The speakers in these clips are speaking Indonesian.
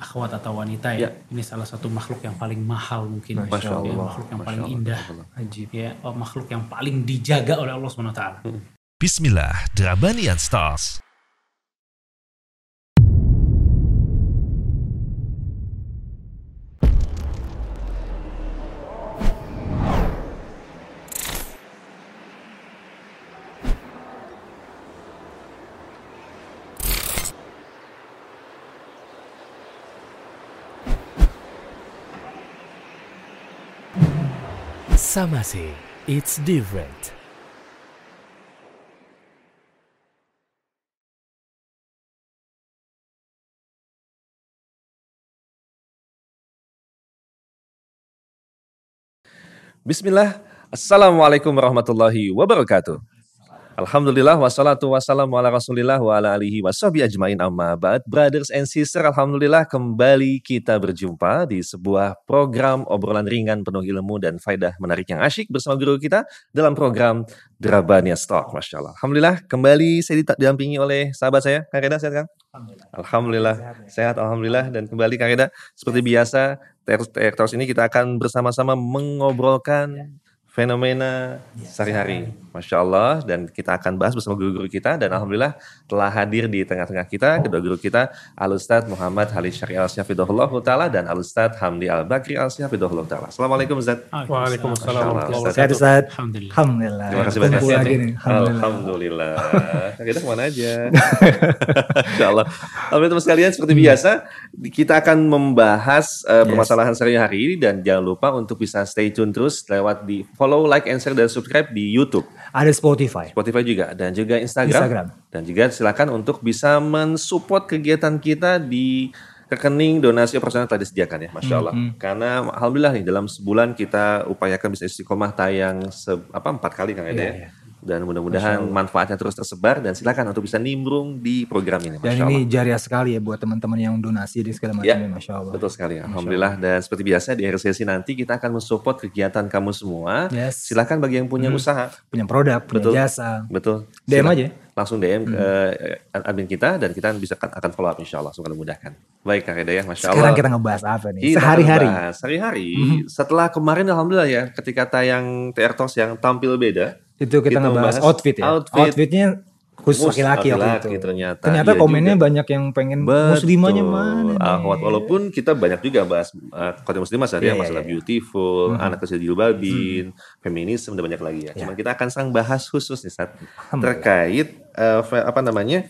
akhwat atau wanita ya, Ya. ini salah satu makhluk yang paling mahal mungkin, Masya Ya, Allah. makhluk yang Masya paling Allah. indah, Ajib. ya, oh, makhluk yang paling dijaga oleh Allah Subhanahu Wa Taala. Bismillah, Drabanian Stars. Samase, it's different. Bismillah. Assalamualaikum warahmatullahi wabarakatuh. Alhamdulillah wassalatu wassalamu ala rasulillah wa ala alihi wa ajmain amma ba'd. Brothers and sisters, Alhamdulillah kembali kita berjumpa di sebuah program obrolan ringan penuh ilmu dan faidah menarik yang asyik bersama guru kita dalam program Drabania Stock. Masya Allah. Alhamdulillah kembali saya didampingi oleh sahabat saya. Kang Reda sehat Kang? Alhamdulillah sehat Alhamdulillah dan kembali Kang Reda seperti biasa Ter Terus ini kita akan bersama-sama mengobrolkan fenomena sehari-hari. Masya Allah. Dan kita akan bahas bersama guru-guru kita. Dan Alhamdulillah telah hadir di tengah-tengah kita. Kedua guru kita, Al-Ustadz Muhammad Halis Syari Al-Syafidullah Ta'ala dan Al-Ustadz Hamdi Al-Bakri Al-Syafidullah Ta'ala. Assalamualaikum Ustadz. Waalaikumsalam warahmatullahi warahmatullahi wabarakatuh. Sehat Ustaz. Alhamdulillah. Alhamdulillah. Terima kasih banyak. Ya? Alhamdulillah. Alhamdulillah. Kita ke mana aja? Insya Allah. Alhamdulillah teman sekalian seperti biasa kita akan membahas uh, permasalahan sehari-hari dan jangan lupa untuk bisa stay tune terus lewat di follow, like, and share dan subscribe di YouTube, Ada Spotify. Spotify juga dan juga Instagram. Instagram. Dan juga silakan untuk bisa mensupport kegiatan kita di rekening donasi operasional yang telah disediakan ya, masya Allah. Karena alhamdulillah nih dalam sebulan kita upayakan bisa istiqomah tayang se, apa empat kali kang Eda ya. Dan mudah-mudahan manfaatnya terus tersebar dan silakan untuk bisa nimbrung di program ini, Dan masya ini Allah. jariah sekali ya buat teman-teman yang donasi di segala Ya, macamnya. Masya Allah. Betul sekali, alhamdulillah. Dan seperti biasa di akhir sesi nanti kita akan mensupport kegiatan kamu semua. Yes. Silakan bagi yang punya usaha, Punya produk, punya Betul. jasa. betul. DM Silakan. aja. langsung DM ke eh, admin kita dan kita bisa akan follow up insya Allah semoga memudahkan. Baik Kak Eda ya, masya Sekarang Allah. kita ngebahas apa nih? Kita Sehari-hari. Sehari-hari. Setelah kemarin alhamdulillah ya ketika tayang TR Talks yang tampil beda. Itu kita, ngebahas membahas outfit ya. Outfit. Outfitnya khusus laki-laki itu. ternyata. Ternyata Iya komennya juga. banyak yang pengen muslimahnya mana nih? Akhwat walaupun kita banyak juga bahas uh, konten muslimah sehari Iya, iya, masalah iya. beautiful, anak kecil jilbabin, feminisme dan banyak lagi ya. Cuma kita akan sang bahas khusus nih saat terkait uh, apa namanya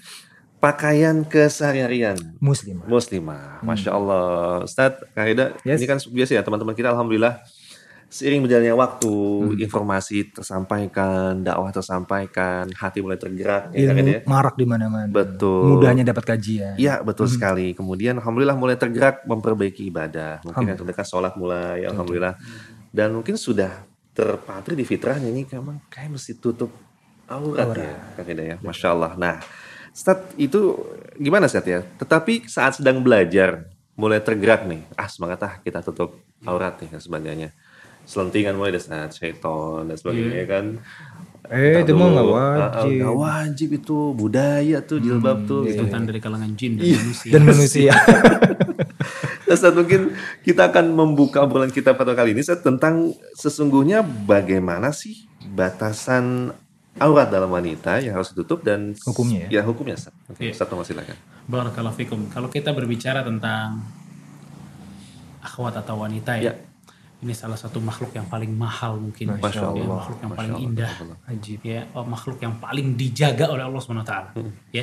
pakaian keseharian Muslimah. muslimah. Masya Allah, Ustadz, Kak Hida, Yes. ini kan biasa ya teman-teman kita alhamdulillah seiring berjalannya waktu, Hmm. informasi tersampaikan, dakwah tersampaikan, hati mulai tergerak ya Hida ya. marak di mana-mana. Betul. Mudahnya dapat kajian. Iya betul sekali. Kemudian alhamdulillah mulai tergerak memperbaiki ibadah. Mungkin yang terdekat sholat mulai, alhamdulillah. Dan mungkin sudah terpatri di fitrahnya ini memang kayak mesti tutup aurat, ya, Kak Hida ya. Masya Allah. Nah, Ustadz itu gimana Ustadz ya? Tetapi saat sedang belajar mulai tergerak nih, ah semangat ah kita tutup aurat nih dan sebagainya. Selentingan mulai dari saat syaiton dan sebagainya kan. Eh, itu mah nggak Ah, ah, wajib. nggak wajib itu budaya tuh jilbab tuh. Itu gitu. kan dari kalangan jin dan Iya. manusia. Dan manusia. Nah, Ustaz, mungkin kita akan membuka obrolan kita pada kali ini Ustaz, tentang sesungguhnya bagaimana sih batasan aurat dalam wanita yang harus ditutup dan Hukumnya ya? Ya, hukumnya Ustaz. Oke, Iya. Ustaz, tolong silakan. Barakallahu fikum. Kalau kita berbicara tentang akhwat atau wanita ya, Ya. Ini salah satu makhluk yang paling mahal mungkin, Masya Ya, Allah. makhluk yang Masya paling Allah. indah, Ajib. ya, oh, makhluk yang paling dijaga oleh Allah Subhanahu Wa Taala. Hmm. Ya,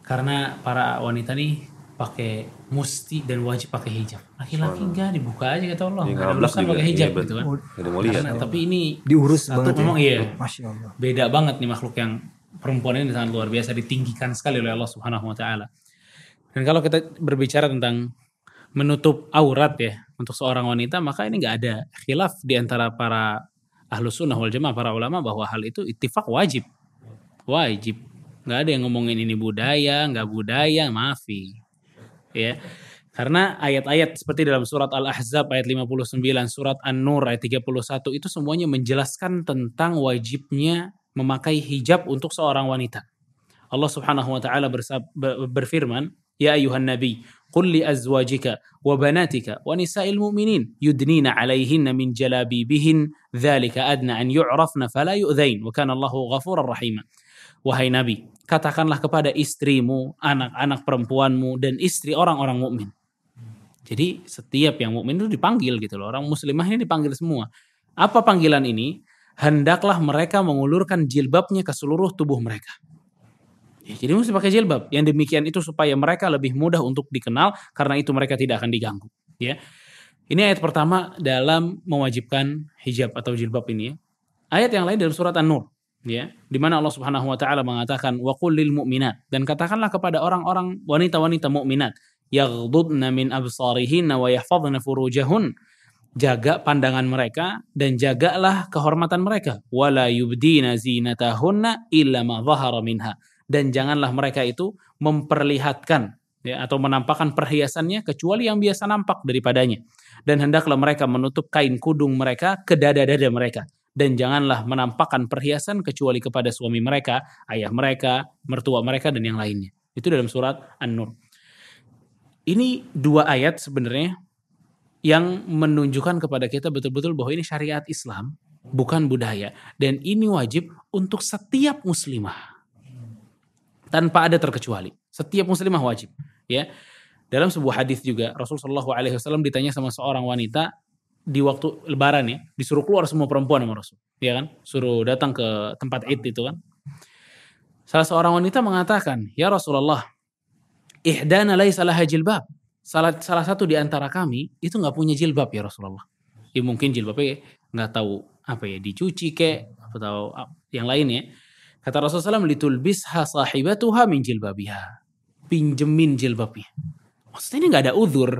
karena para wanita nih pakai musti dan wajib pakai hijab. Laki-laki enggak dibuka aja kata Allah. Yang Nggak ada ngablak urusan juga. pakai hijab Iya, gitu kan. betul. Nggak ada mau lihat. Karena, tapi ini Diurus satu banget ya. memang iya Masya Allah. beda banget nih makhluk yang perempuan ini sangat luar biasa ditinggikan sekali oleh Allah Subhanahu wa taala. Dan kalau kita berbicara tentang menutup aurat ya untuk seorang wanita, maka ini nggak ada khilaf di antara para ahlus sunnah wal jamaah para ulama bahwa hal itu ittifaq wajib. Wajib. Nggak ada yang ngomongin ini budaya, nggak budaya, maafi. Ya. Karena ayat-ayat seperti dalam surat Al-Ahzab ayat 59, surat An-Nur ayat 31 itu semuanya menjelaskan tentang wajibnya memakai hijab untuk seorang wanita. Allah Subhanahu wa taala berfirman, "Ya ayuhan nabi, قل لأزواجك وبناتك ونساء المؤمنين يدنين عليهن من جلابيبهن ذلك أدنى أن يعرفن فلا يؤذين وكان الله غفورا رحيما Wahai Nabi, katakanlah kepada istrimu, anak-anak perempuanmu, dan istri orang-orang mukmin. Jadi setiap yang mukmin itu dipanggil gitu loh. Orang muslimah ini dipanggil semua. Apa panggilan ini? Hendaklah mereka mengulurkan jilbabnya ke seluruh tubuh mereka. Ya, jadi mesti pakai jilbab. Yang demikian itu supaya mereka lebih mudah untuk dikenal karena itu mereka tidak akan diganggu. Ya. Ini ayat pertama dalam mewajibkan hijab atau jilbab ini. Ya. Ayat yang lain dalam surat An-Nur ya di mana Allah Subhanahu wa taala mengatakan wa qul lil mu'minat dan katakanlah kepada orang-orang wanita-wanita mukminat yaghdudna min absarihinna wa yahfazna furujahun jaga pandangan mereka dan jagalah kehormatan mereka wala yubdina zinatahunna illa ma dhahara minha dan janganlah mereka itu memperlihatkan ya atau menampakkan perhiasannya kecuali yang biasa nampak daripadanya dan hendaklah mereka menutup kain kudung mereka ke dada-dada mereka dan janganlah menampakkan perhiasan kecuali kepada suami mereka, ayah mereka, mertua mereka dan yang lainnya. Itu dalam surat An-Nur. Ini dua ayat sebenarnya yang menunjukkan kepada kita betul-betul bahwa ini syariat Islam, bukan budaya dan ini wajib untuk setiap muslimah. Tanpa ada terkecuali. Setiap muslimah wajib, ya. Dalam sebuah hadis juga Rasulullah SAW ditanya sama seorang wanita di waktu lebaran ya, disuruh keluar semua perempuan sama Rasul. Ya kan? Suruh datang ke tempat Id itu kan. Salah seorang wanita mengatakan, "Ya Rasulullah, ihdana laisa laha jilbab." Salah salah satu di antara kami itu nggak punya jilbab ya Rasulullah. Ya mungkin jilbabnya nggak tahu apa ya dicuci kek atau yang lain ya. Kata Rasulullah SAW, litulbisha sahibatuha min jilbabiha. Pinjemin jilbabnya. Maksudnya ini nggak ada uzur.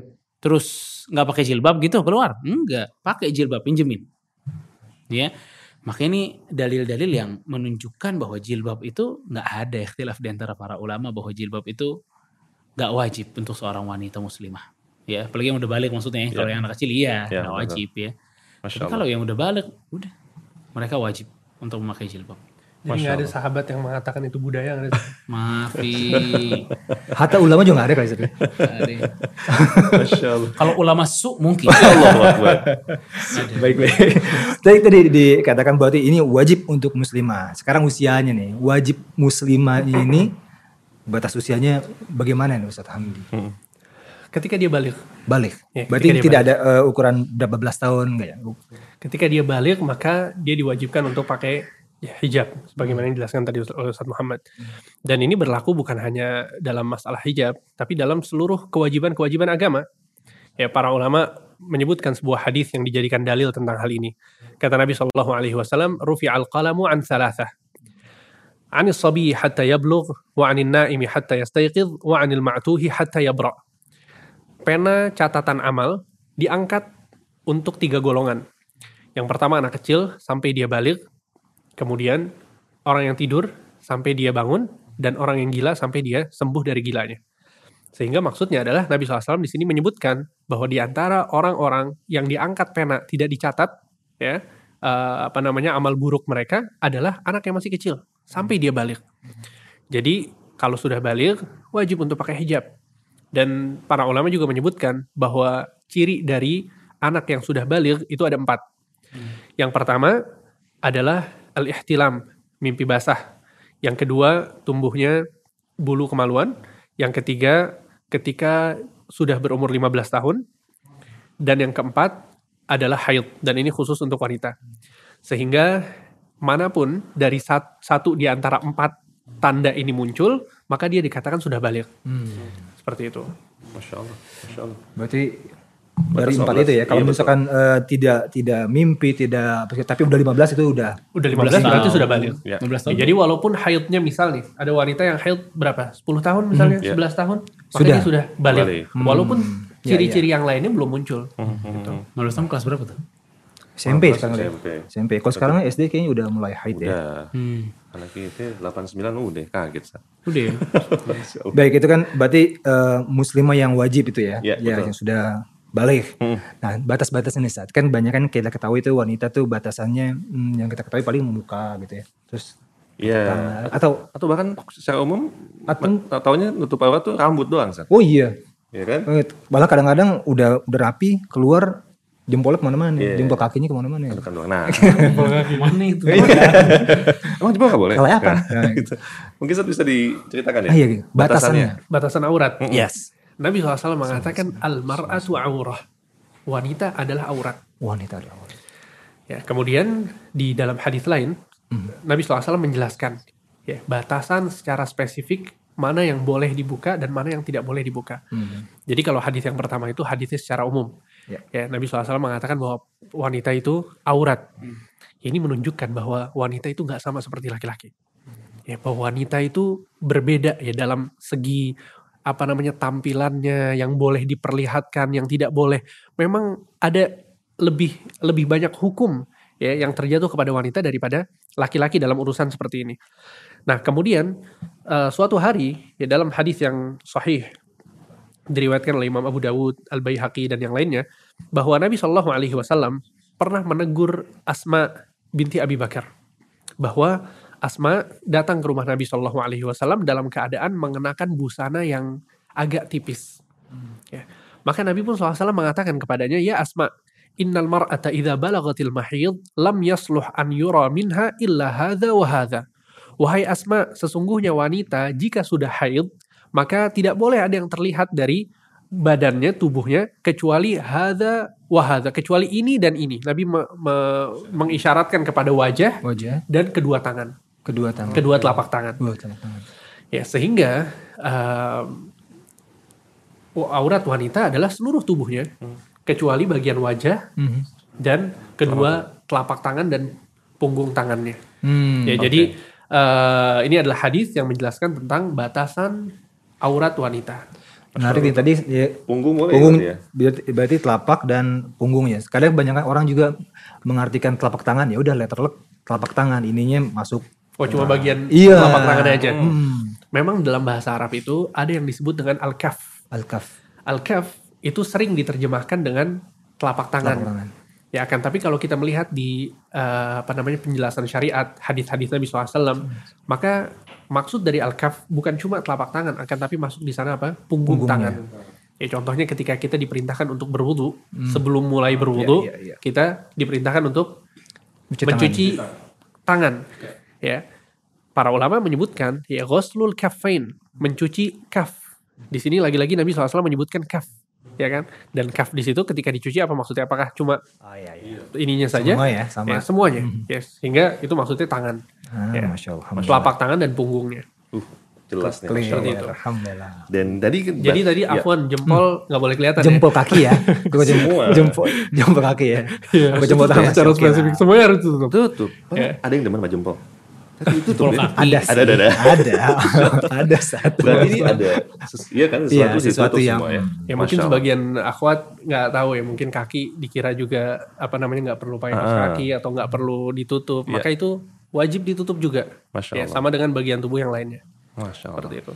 Terus nggak pakai jilbab gitu keluar? Enggak, pakai jilbab pinjemin. Ya, maka ini dalil-dalil yang menunjukkan bahwa jilbab itu nggak ada ikhtilaf di antara para ulama bahwa jilbab itu nggak wajib untuk seorang wanita muslimah. Ya, apalagi yang udah balik maksudnya. Ya. Kalau yang anak kecil iya, Ya, nggak wajib ya. Masya Tapi Allah. kalau yang udah balik, udah mereka wajib untuk memakai jilbab. Jadi Masya nggak ada Allah. sahabat yang mengatakan itu budaya nggak ada. Maafi. Hatta ulama juga gak ada kali Allah. kalau ulama su mungkin. Allahu Akbar. baik baik. Tadi tadi dikatakan berarti ini wajib untuk muslimah. Sekarang usianya nih, wajib muslimah ini batas usianya bagaimana nih Ustaz Hamdi? Ketika dia balik, Balik. Ya, berarti tidak ada eh, ukuran berapa belas tahun enggak ya? ketika dia balik maka dia diwajibkan untuk pakai ya, hijab sebagaimana yang dijelaskan tadi oleh Ustaz Muhammad. Dan ini berlaku bukan hanya dalam masalah hijab, tapi dalam seluruh kewajiban-kewajiban agama. Ya para ulama menyebutkan sebuah hadis yang dijadikan dalil tentang hal ini. Kata Nabi Shallallahu alaihi wasallam, "Rufi al-qalamu an thalathah." Anis sabi hatta yablugh wa anin naimi hatta yastayqidh wa anil ma'tuhi hatta yabra. Pena catatan amal diangkat untuk tiga golongan. Yang pertama anak kecil sampai dia balik, kemudian orang yang tidur sampai dia bangun, dan orang yang gila sampai dia sembuh dari gilanya. Sehingga maksudnya adalah Nabi SAW di sini menyebutkan bahwa di antara orang-orang yang diangkat pena tidak dicatat, ya eh, apa namanya amal buruk mereka adalah anak yang masih kecil sampai dia balik. Jadi kalau sudah balik wajib untuk pakai hijab. Dan para ulama juga menyebutkan bahwa ciri dari anak yang sudah balik itu ada empat. Yang pertama adalah al-ihtilam, mimpi basah. Yang kedua, tumbuhnya bulu kemaluan. Yang ketiga, ketika sudah berumur 15 tahun. Dan yang keempat adalah haid. Dan ini khusus untuk wanita. Sehingga mana pun dari sat- satu di antara empat tanda ini muncul, maka dia dikatakan sudah balik. Seperti itu. Masya Allah. Masya Allah. Berarti dari empat 15, itu ya. Kalau iya, misalkan eh, tidak tidak mimpi, tidak tapi udah 15 itu udah Udah 15 15 berarti tahun. sudah balik. Ya. 15 tahun. Ya, jadi walaupun haidnya misal nih, ada wanita yang haid berapa? 10 tahun misalnya, Hmm, 11 tahun, maka Sudah. dia sudah balik. Balik. Walaupun Ya, ciri-ciri yang lainnya belum muncul. Gitu. 15 tahun kelas berapa tuh? SMP 15 sekarang ya. SMP. SMP. Kalau sekarang SD kayaknya udah mulai haid ya. Udah. Hmm. Anak kita 89 udah kaget. Sa. Udah ya. Baik itu kan berarti eh, muslimah yang wajib itu ya, Ya, ya betul. yang sudah balik. Hmm. Nah batas-batasnya nih saat kan banyak kan kita ketahui itu wanita tuh batasannya hmm, yang kita ketahui paling muka gitu ya. Terus Iya. tangan. atau Atau bahkan secara umum Atau- taunya nutup aurat tuh rambut doang, Sa. oh iya ya kan? Eh, Malah kadang-kadang udah udah rapi keluar jempolnya ke mana-mana, Iya. jempol kakinya ke mana-mana. Kan doang. Nah, Mana itu? emang jempol nggak boleh? Kelihatan. Nah, gitu. Mungkin Ustaz bisa diceritakan ya? Ah, iya, iya. batasannya. Batasan aurat. Yes. Nabi SAW mengatakan al-mar'atu aurah. Wanita adalah aurat. Wanita adalah wanita. Ya, kemudian di dalam hadis lain Nabi SAW menjelaskan ya, batasan secara spesifik mana yang boleh dibuka dan mana yang tidak boleh dibuka. Jadi kalau hadis yang pertama itu hadisnya secara umum. Ya. Ya, Nabi SAW mengatakan bahwa wanita itu aurat. Ini menunjukkan bahwa wanita itu nggak sama seperti laki-laki. Ya, bahwa wanita itu berbeda ya dalam segi apa namanya tampilannya yang boleh diperlihatkan, yang tidak boleh. Memang ada lebih lebih banyak hukum ya yang terjatuh kepada wanita daripada laki-laki dalam urusan seperti ini. Nah, kemudian eh, suatu hari ya dalam hadis yang sahih diriwayatkan oleh Imam Abu Dawud, Al Baihaqi dan yang lainnya bahwa Nabi Shallallahu Alaihi Wasallam pernah menegur Asma binti Abi Bakar bahwa Asma datang ke rumah Nabi Shallallahu Alaihi Wasallam dalam keadaan mengenakan busana yang agak tipis. Ya. Maka Nabi pun SAW mengatakan kepadanya, ya Asma, innal mar'ata idza balagatil mahid lam yasluh an yura minha illa hadha wa hadha. Wahai Asma, sesungguhnya wanita jika sudah haid, maka tidak boleh ada yang terlihat dari badannya, tubuhnya, kecuali hadha wa hadha. Kecuali ini dan ini. Nabi me- me- mengisyaratkan kepada wajah Wajah, dan kedua tangan. Kedua tangan. Kedua telapak tangan. Dua telapak tangan. Ya, sehingga um, aurat wanita adalah seluruh tubuhnya, kecuali bagian wajah Mhm. dan kedua telapak tangan dan punggung tangannya. Hmm. Ya, jadi uh, ini adalah hadis yang menjelaskan tentang batasan aurat wanita. Menarik nih tadi ya, Punggung boleh punggung berarti ya? berarti, berarti telapak dan punggungnya. Kadang banyak orang juga mengartikan telapak tangan ya udah letterlek telapak tangan ininya masuk. Oh, cuma bagian Iya. telapak tangannya aja. Hmm. Memang dalam bahasa Arab itu ada yang disebut dengan al-kaf. Al-kaf. Al-kaf itu sering diterjemahkan dengan telapak tangan. Telapak tangan. Ya kan, tapi kalau kita melihat di eh, apa namanya penjelasan syariat hadis-hadis Nabi SAW, maka maksud dari al-kaf bukan cuma telapak tangan, akan tapi masuk di sana apa punggung Punggungnya. tangan. Ya contohnya ketika kita diperintahkan untuk berwudu, sebelum mulai berwudu, Hmm. Iya, iya, iya. kita diperintahkan untuk Mencuci tangan. mencuci tangan. Ya, para ulama menyebutkan ya ghuslul kaffain, mencuci kaf. Di sini lagi-lagi Nabi SAW menyebutkan kaf, ya kan? Dan kaf di situ ketika dicuci apa maksudnya? Apakah cuma Oh iya iya. ininya saja? Semua ya, sama. Ya, semuanya. Yes. Sehingga itu maksudnya tangan, Ah, Ya. Masya Allah. Telapak tangan dan punggungnya. Uh, jelas nih. Masya Allah. itu. Alhamdulillah. Dan tadi Jadi tadi ya, afwan jempol nggak boleh kelihatan Jempol kaki ya. Gua jem- Semua. jempol jempol kaki ya. ya. Jempol tangan secara spesifik semuanya harus tutup. tutup. Ya. Ada yang demen sama jempol. Itu tuh. Jempol ya. kaki. Ada sih. Ada, ada, ada. Ada. ada satu. Berarti ini ada iya kan Iya, sesuatu, sesuatu ditutup yang- semua ya. Ya mungkin Allah. sebagian akhwat nggak tahu ya mungkin kaki dikira juga apa namanya nggak perlu pakai kaos Ah. kaki atau nggak perlu ditutup Iya. maka itu wajib ditutup juga Masya ya Allah. sama dengan bagian tubuh yang lainnya Masya Allah. seperti itu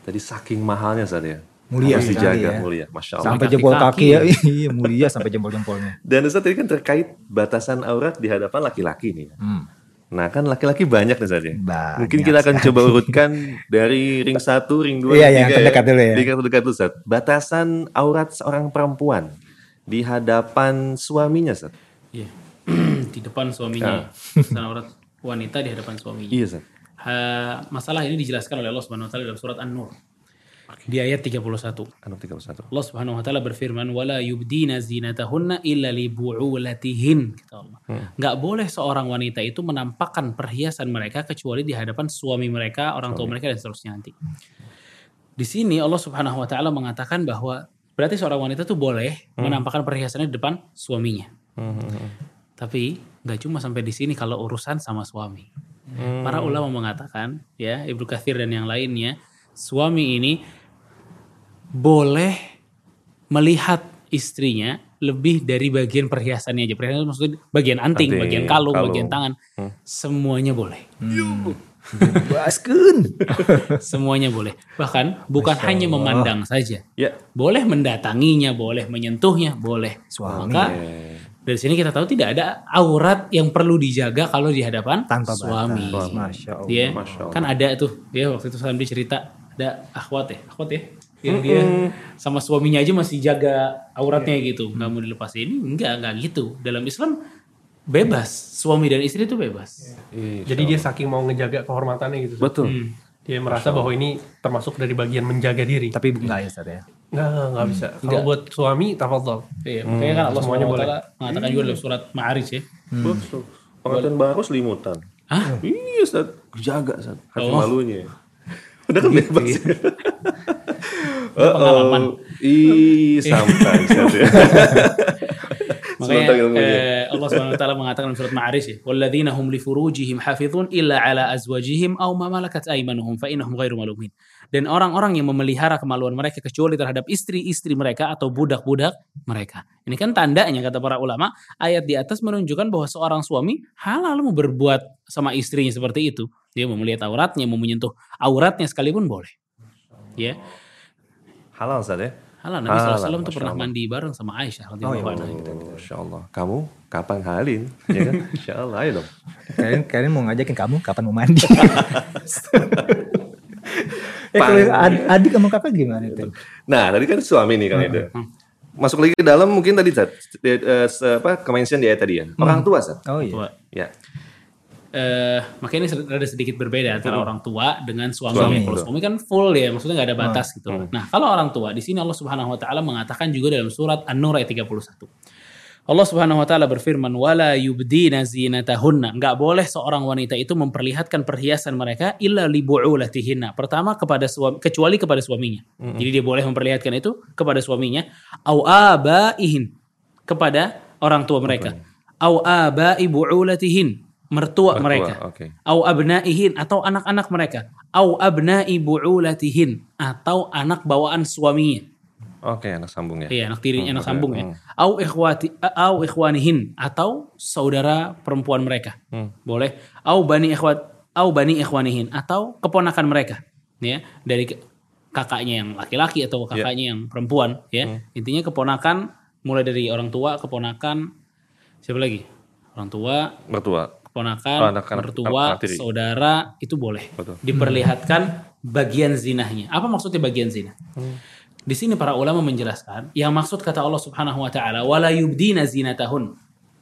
Tadi saking mahalnya saat ya. Mulia Harus dijaga ya. mulia. Masya Allah. Sampai jempol kaki ya. Iya, mulia sampai jempol-jempolnya. Dan Ustaz tadi kan terkait batasan aurat di hadapan laki-laki nih. Hmm. Nah kan laki-laki banyak nih ya. Banyak Mungkin kita akan coba urutkan dari ring 1, ring 2, Iya, yang terdekat dulu ya. Ring terdekat dulu Ustaz. Batasan aurat seorang perempuan di hadapan suaminya Ustaz. Iya. di depan suaminya. Dan aurat wanita di hadapan suaminya. Iya Ustaz. Ha- masalah ini dijelaskan oleh Allah Subhanahu wa taala dalam surat An-Nur. Di ayat 31. Anu 31. Allah Subhanahu wa taala berfirman wala yubdina zinatahunna illa li bu'ulatihin kata Allah. Nggak boleh seorang wanita itu menampakkan perhiasan mereka kecuali di hadapan suami mereka, orang tua mereka dan seterusnya nanti. Di sini Allah Subhanahu wa taala mengatakan bahwa berarti seorang wanita tuh boleh menampakkan perhiasannya di depan suaminya. Tapi nggak cuma sampai di sini kalau urusan sama suami. Para ulama mengatakan ya Ibnu Katsir dan yang lainnya suami ini boleh melihat istrinya lebih dari bagian perhiasannya aja. Perhiasan itu maksudnya bagian anting, Anting, bagian kalung, kalung. bagian tangan. Semuanya boleh. Baskun. Semuanya boleh. Bahkan bukan hanya memandang saja. Ya. Boleh mendatanginya, boleh menyentuhnya, boleh. Suami. Maka dari sini kita tahu tidak ada aurat yang perlu dijaga kalau di hadapan Tanpa suami. batas. Masya Allah. Dia Masya Allah. kan ada tuh, dia waktu itu Sandi cerita ada akhwat ya, akhwat ya. Yang dia sama suaminya aja masih jaga auratnya gitu, nggak mau dilepas ini enggak enggak gitu. Dalam Islam bebas, suami dan istri itu bebas. Iya, Jadi dia saking mau ngejaga kehormatannya gitu. betul. Hmm. Dia merasa bahwa ini termasuk dari bagian menjaga diri. Tapi enggak ya Ustaz ya. Nggak, nggak, nggak bisa. Kalau Nggak. buat suami, tafadhol. Iya, makanya kan Allah Semuanya SWT mengatakan juga dalam surat Ma'arij ya. Betul. Pengantin baru selimutan. Hah? Iya, Ustaz. Jaga, Ustaz. Hati Oh. malunya. Udah kan bebas. Pengalaman. Ih, ya. Makanya eh, Allah SWT mengatakan dalam surat Ma'arij ya, "Walladzina hum li furujihim hafizun illa ala azwajihim aw ma malakat aymanuhum fa innahum ghairu malumin." Dan orang-orang yang memelihara kemaluan mereka kecuali terhadap istri-istri mereka atau budak-budak mereka. Ini kan tandanya kata para ulama, ayat di atas menunjukkan bahwa seorang suami halal mau berbuat sama istrinya seperti itu. Dia mau melihat auratnya, mau menyentuh auratnya sekalipun boleh. Ya. Halal, Ustaz ya. Halal Nabi Halal, SAW tuh Masya pernah Allah. mandi bareng sama Aisyah Oh, radhiyallahu iya. anha. Oh, Masya Allah. Kamu kapan halin? Ya kan? Insya Allah, ayo dong. Kalian kalian mau ngajakin kamu kapan mau mandi? eh kalau ad- adik sama kakak gimana itu? Nah, tadi kan suami nih kan itu. Masuk lagi ke dalam mungkin tadi Zat, eh, se- apa kemention di ayat tadi ya. Orang tua Zat. Oh iya. Tua. Ya. Eh makanya ini rada sedikit berbeda antara orang tua dengan suami. Suami, Kalau suami kan full ya, maksudnya nggak ada batas gitu. Nah, kalau orang tua di sini Allah Subhanahu wa taala mengatakan juga dalam surat An-Nur ayat 31. Allah Subhanahu wa taala berfirman, "Wala yubdina zinatahunna." Enggak boleh seorang wanita itu memperlihatkan perhiasan mereka illa li bu'ulatihinna. Pertama kepada suami kecuali kepada suaminya. Jadi dia boleh memperlihatkan itu kepada suaminya au abaihin kepada orang tua mereka. Au abai bu'ulatihin mertua, Mertua, mereka. oke. Au abnaihin atau anak-anak mereka. Au abnai bu'ulatihin atau anak bawaan suaminya. Oke, anak sambung ya. Iya, anak tirinya, Hmm, anak oke, sambung ya. hmm. Au ikhwati au ikhwanihin atau saudara perempuan mereka. Hmm. Boleh. Au bani ikhwat au bani ikhwanihin atau keponakan mereka. Ya, dari kakaknya yang laki-laki atau Iya. kakaknya yang perempuan, ya. Hmm. Intinya keponakan mulai dari orang tua, keponakan siapa lagi? Orang tua, Mertua. Keponakan, anak- anak- mertua, anak saudara itu boleh Betul. diperlihatkan bagian zinahnya. Apa maksudnya bagian zina? Di sini para ulama menjelaskan yang maksud kata Allah Subhanahu wa taala wala yubdina zinatahun.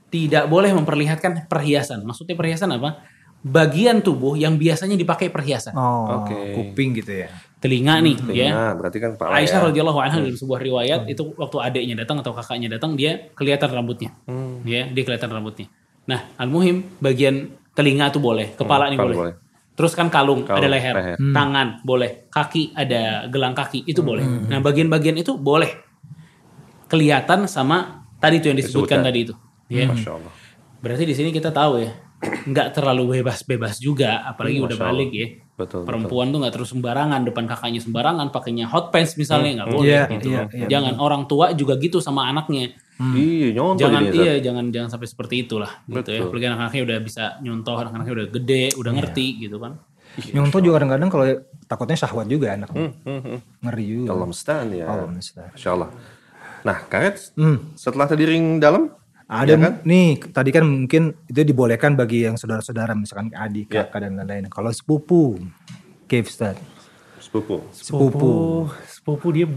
Tidak boleh memperlihatkan perhiasan. Maksudnya perhiasan apa? Bagian tubuh yang biasanya dipakai perhiasan. Oh, Oke. kuping gitu ya. Telinga nih ya. Nah, berarti kan Pak Aisyah ya. radhiyallahu anha dalam sebuah riwayat itu waktu adiknya datang atau kakaknya datang dia kelihatan rambutnya. Hmm. Ya, dia kelihatan rambutnya. Nah, al-muhim bagian telinga tuh boleh, kepala nih kepala boleh. boleh. Terus kan kalung, Kalung, ada leher, leher. tangan boleh, kaki ada gelang kaki itu boleh. Nah, bagian-bagian itu boleh kelihatan sama tadi tuh yang disebutkan, Disebutkan. tadi itu. Ya. Masya Allah. Berarti di sini kita tahu ya, nggak terlalu bebas-bebas juga, apalagi Hmm, udah Masya Allah. balik ya. Betul, Perempuan tuh nggak terus sembarangan depan kakaknya sembarangan, pakainya hot pants misalnya nggak boleh Iya, gitu. iya, iya, jangan orang tua juga gitu sama anaknya. Iya, nyontoh jangan Zat. iya, jangan jangan sampai seperti itulah gitu ya. Betul. Apalagi anak-anaknya udah bisa nyontoh, anak-anaknya udah gede, udah Iya. ngerti gitu kan. Nyontoh juga kadang-kadang kalau takutnya syahwat juga anak. Hmm, hmm, hmm. Ngeri juga. Allah musta'an ya. Allah musta'an. Masya Allah. Nah, Karet, Hmm. setelah tadi ring dalam, Ada Ya kan? nih tadi kan mungkin itu dibolehkan bagi yang saudara-saudara misalkan adik, Ya. kakak dan lain-lain. Kalau sepupu, Cave Ustaz. sepupu. Sepupu, Sepupu dia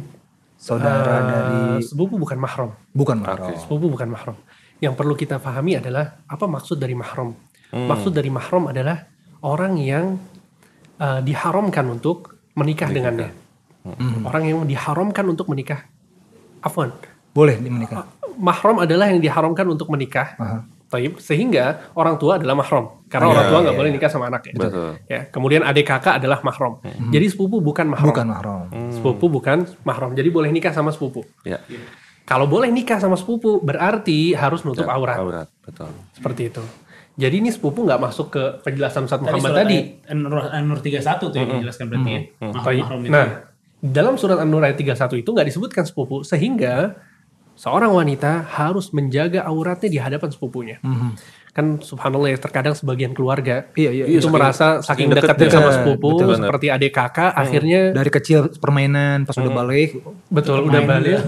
saudara eh, dari sepupu bukan mahram. bukan Oke. mahram. Sepupu bukan mahram. Yang perlu kita pahami adalah apa maksud dari mahram. Hmm. Maksud dari mahram adalah orang yang uh, diharamkan untuk menikah dengannya. Hmm. Orang yang diharamkan untuk menikah. Afwan. Boleh menikah. Mahram adalah yang diharamkan untuk menikah. Aha. Taib, sehingga orang tua adalah mahram. Karena orang tua nggak boleh nikah sama anaknya. Iya, Betul. Hmm. Ya, kemudian adik kakak adalah mahram. Jadi sepupu bukan mahram. Bukan mahram. Sepupu bukan mahram. Jadi boleh nikah sama sepupu. Ya. Kalau boleh nikah sama sepupu berarti harus nutup Ya, aurat. Aurat, betul. Seperti itu. Jadi ini sepupu nggak masuk ke penjelasan Ustaz Muhammad tadi. An-Nur, An-Nur 31 tuh yang dijelaskan berarti ya. Mahram, Baik. mahram itu. Nah, dalam surat An-Nur ayat 31 itu nggak disebutkan sepupu sehingga seorang wanita harus menjaga auratnya di hadapan sepupunya. Kan subhanallah ya terkadang sebagian keluarga Iya, iya. itu saking- merasa saking saking dekatnya dekatnya. sama sepupu Betul. seperti adik kakak akhirnya Dari kecil permainan pas udah balik. betul udah balik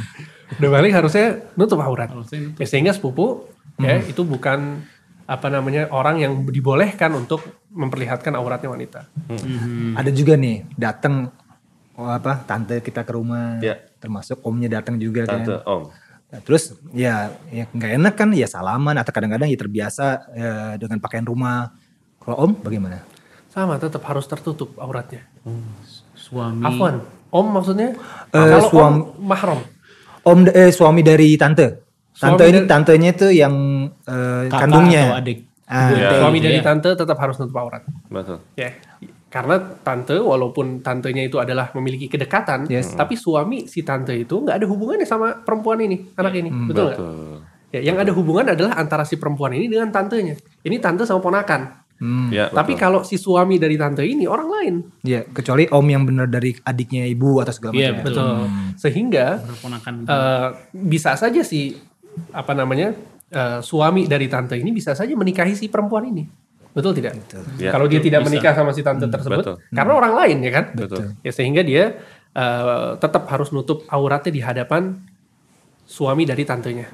udah balik harusnya nutup aurat Harusnya nutup. Ya, sehingga sepupu ya itu bukan apa namanya orang yang dibolehkan untuk memperlihatkan auratnya wanita. Ada juga nih datang oh apa tante kita ke rumah, Ya. termasuk omnya datang juga Tante kan. Om. Nah, terus ya ya nggak enak kan ya salaman atau kadang-kadang ya terbiasa ya, dengan pakaian rumah. Kalau om bagaimana? Sama tetap harus tertutup auratnya. Suami. Afwan, om maksudnya Eh, kalau suam- om mahram. Om eh, suami dari tante. Tante Suami ini dari- tantenya tuh yang eh, Kakak kandungnya. atau adik. Ah, Ya. Suami gitu dari ya. tante tetap harus nutup aurat. Betul. Ya, karena tante walaupun tantenya itu adalah memiliki kedekatan, Yes. tapi suami si tante itu nggak ada hubungannya sama perempuan ini, anak ini, betul nggak? Betul. Ya, yang ada hubungan adalah antara si perempuan ini dengan tantenya. Ini tante sama ponakan. hmm, Ya, Tapi betul. kalau si suami dari tante ini orang lain, ya kecuali om yang benar dari adiknya ibu atau segala Iya, macam. betul. sehingga Berponakan. eh, bisa saja si apa namanya eh, suami dari tante ini bisa saja menikahi si perempuan ini, betul tidak? Ya, Kalau dia tidak Bisa. menikah sama si tante tersebut, betul. karena orang lain ya kan? Betul. Ya sehingga dia eh, tetap harus nutup auratnya di hadapan suami dari tantenya.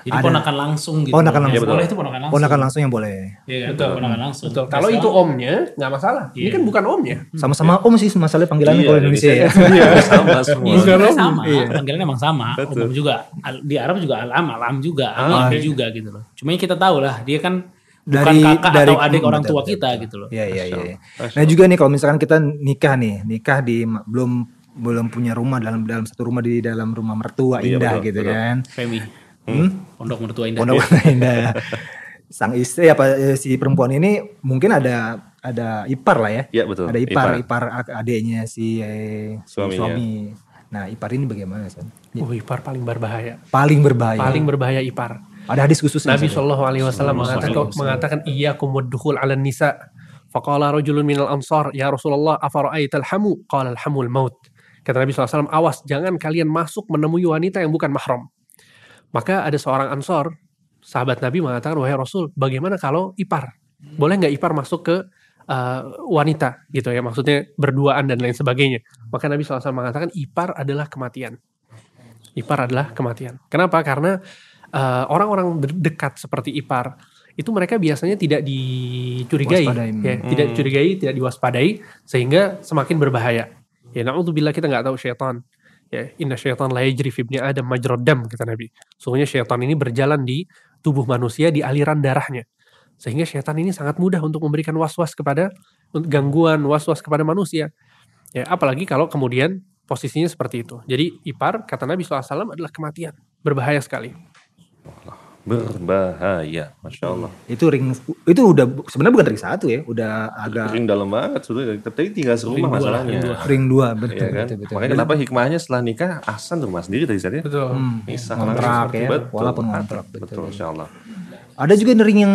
Jadi ponakan langsung gitu. Ponakan langsung. boleh itu ponakan langsung. Ponakan langsung yang boleh. Iya kan? Betul. Ponakan langsung. Betul. Kalau itu omnya nggak masalah. Ini Iya. kan bukan omnya. Sama-sama om sih masalah panggilannya Iya, kalau Indonesia ya. Iya, sama semua. Iya, sebenarnya sama. Iya. Panggilannya emang sama. Betul. Umum juga. Di Arab juga alam, alam juga, alam juga gitu loh. Cuma kita tahu lah, dia kan bukan Dari- kakak dari- atau adik hmm, orang tua betul, kita betul. gitu loh. Iya iya iya. Nah juga nih kalau misalkan kita nikah nih, nikah di belum belum punya rumah dalam dalam satu rumah di dalam rumah mertua Iya, indah betul, gitu betul. kan. Femi. Hmm? Pondok mertua indah. Pondok indah. Sang istri apa eh, si perempuan ini mungkin ada ada ipar lah ya. Iya, betul. Ada ipar, Ipar. ipar, adiknya si, eh, si Suaminya. suami. Nah, ipar ini bagaimana, San? Oh, ipar paling berbahaya. Paling berbahaya. Paling berbahaya ipar. Ada hadis khusus Nabi Shallallahu Alaihi Wasallam mengatakan, mengatakan iya kumuddukhul ala nisa. Faqala rajulun minal ansar, ya Rasulullah, afara'aital hamu? Qala alhamul maut. Kata Nabi SAW, awas jangan kalian masuk menemui wanita yang bukan mahram. Maka ada seorang ansor, sahabat Nabi mengatakan, wahai Rasul, bagaimana kalau ipar? Boleh nggak ipar masuk ke uh, wanita gitu ya, maksudnya berduaan dan lain sebagainya. Maka Nabi SAW mengatakan, ipar adalah kematian. Ipar adalah kematian. Kenapa? Karena uh, orang-orang de- dekat seperti ipar itu mereka biasanya tidak dicurigai, ya, tidak dicurigai, tidak diwaspadai, sehingga semakin berbahaya. Ya, naudzubillah kita nggak tahu syaitan. Ya, inna syaitan la yajri fi ibni adam majrad dam kata Nabi. Sungguhnya syaitan ini berjalan di tubuh manusia di aliran darahnya. Sehingga syaitan ini sangat mudah untuk memberikan was-was kepada gangguan, was-was kepada manusia. Ya, apalagi kalau kemudian posisinya seperti itu. Jadi ipar kata Nabi SAW adalah kematian, berbahaya sekali. Berbahaya, masya Allah. itu ring itu udah sebenarnya bukan ring satu ya, udah agak Ring dalam banget sudah. Tapi tinggal serumah Ring masalahnya. ring dua. ring dua betul Iya kan? betul, betul. Makanya kenapa hikmahnya setelah nikah Ahsan rumah sendiri tadi saatnya. Betul. Hmm, Misah ngontrak ya, Betul. walaupun ngontrak betul. Betul, masya Allah. Ada juga ring yang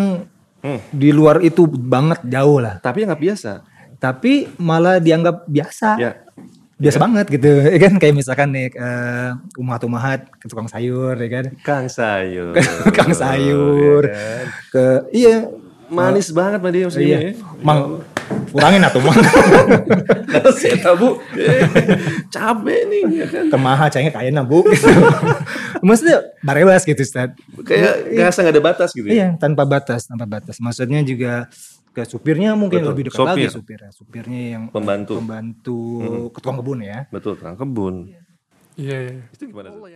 Hmm. di luar itu banget jauh lah, Tapi nggak biasa. tapi malah dianggap biasa. Ya, biasa banget gitu ya kan kayak misalkan nih eh, umat umahat ke tukang sayur ya kan Kang sayur. Kang sayur. Ya kan? ke iya Manis banget Mbak dia iya mang kurangin atau mang Saya tabu. Cabe nih, ya kan? kemaha cahaya kaya bu maksudnya barewas gitu Ustaz Kayak ngerasa nggak ada batas gitu. ya? iya tanpa batas tanpa batas maksudnya juga ke supirnya mungkin Betul. lebih dekat Sopir. lagi supirnya supirnya yang Pembantu. pembantu ke tukang kebun ya Betul, tukang kebun. Iya, iya. Itu gimana? tuh?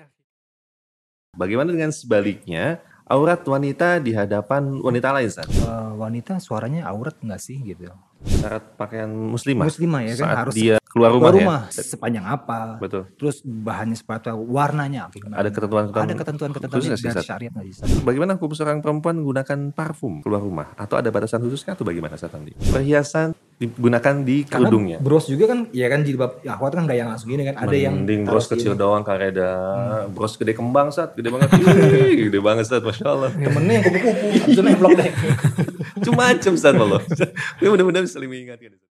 Bagaimana dengan sebaliknya? Aurat wanita di hadapan wanita lain? Eh, wanita suaranya aurat nggak sih gitu Syarat pakaian muslimah. muslimah ya kan Saat harus dia keluar rumah, keluar ya? rumah sepanjang apa Betul. terus bahannya apa, warnanya gimana? Ada ketentuan-ketentuan ada ketentuan-ketentuan dari syariat nggak bisa Bagaimana hukum seorang perempuan menggunakan parfum keluar rumah? Atau ada batasan khususnya atau bagaimana saat nanti? Perhiasan digunakan di karena kerudungnya. bros juga kan ya kan jilbab ya akhwat kan nggak yang langsung gini kan ada yang Mending bros kecil sini. doang kareda. Bros gede kembang, Sat. Gede banget. Ih, gede banget, Sat. Masya Allah. temennya yang kupu-kupu abis itu nembak deh Cuma macam Sat, Allah. Ini mudah-mudahan saling mengingatkan.